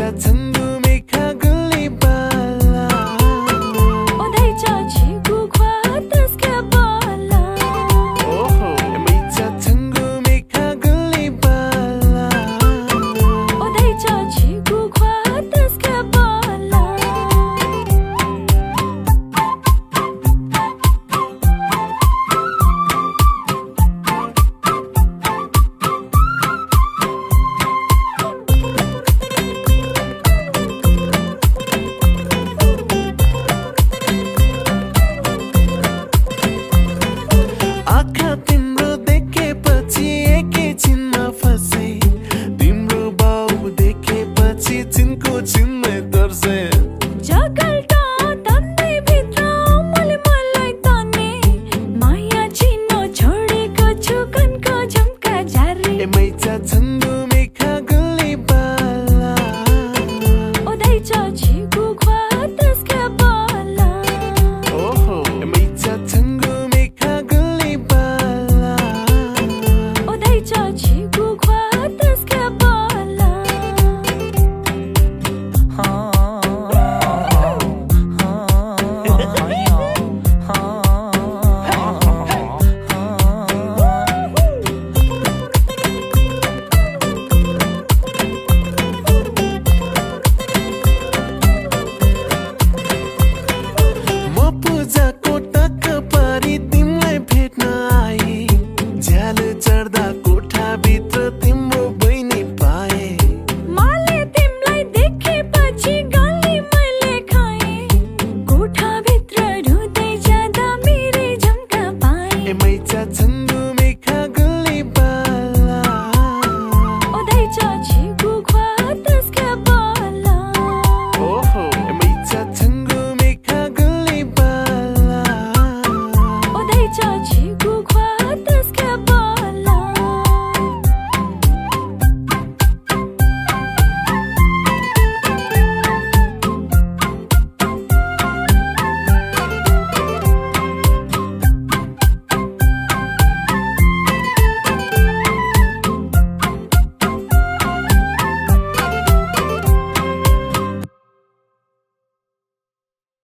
的怎？Ты на торзе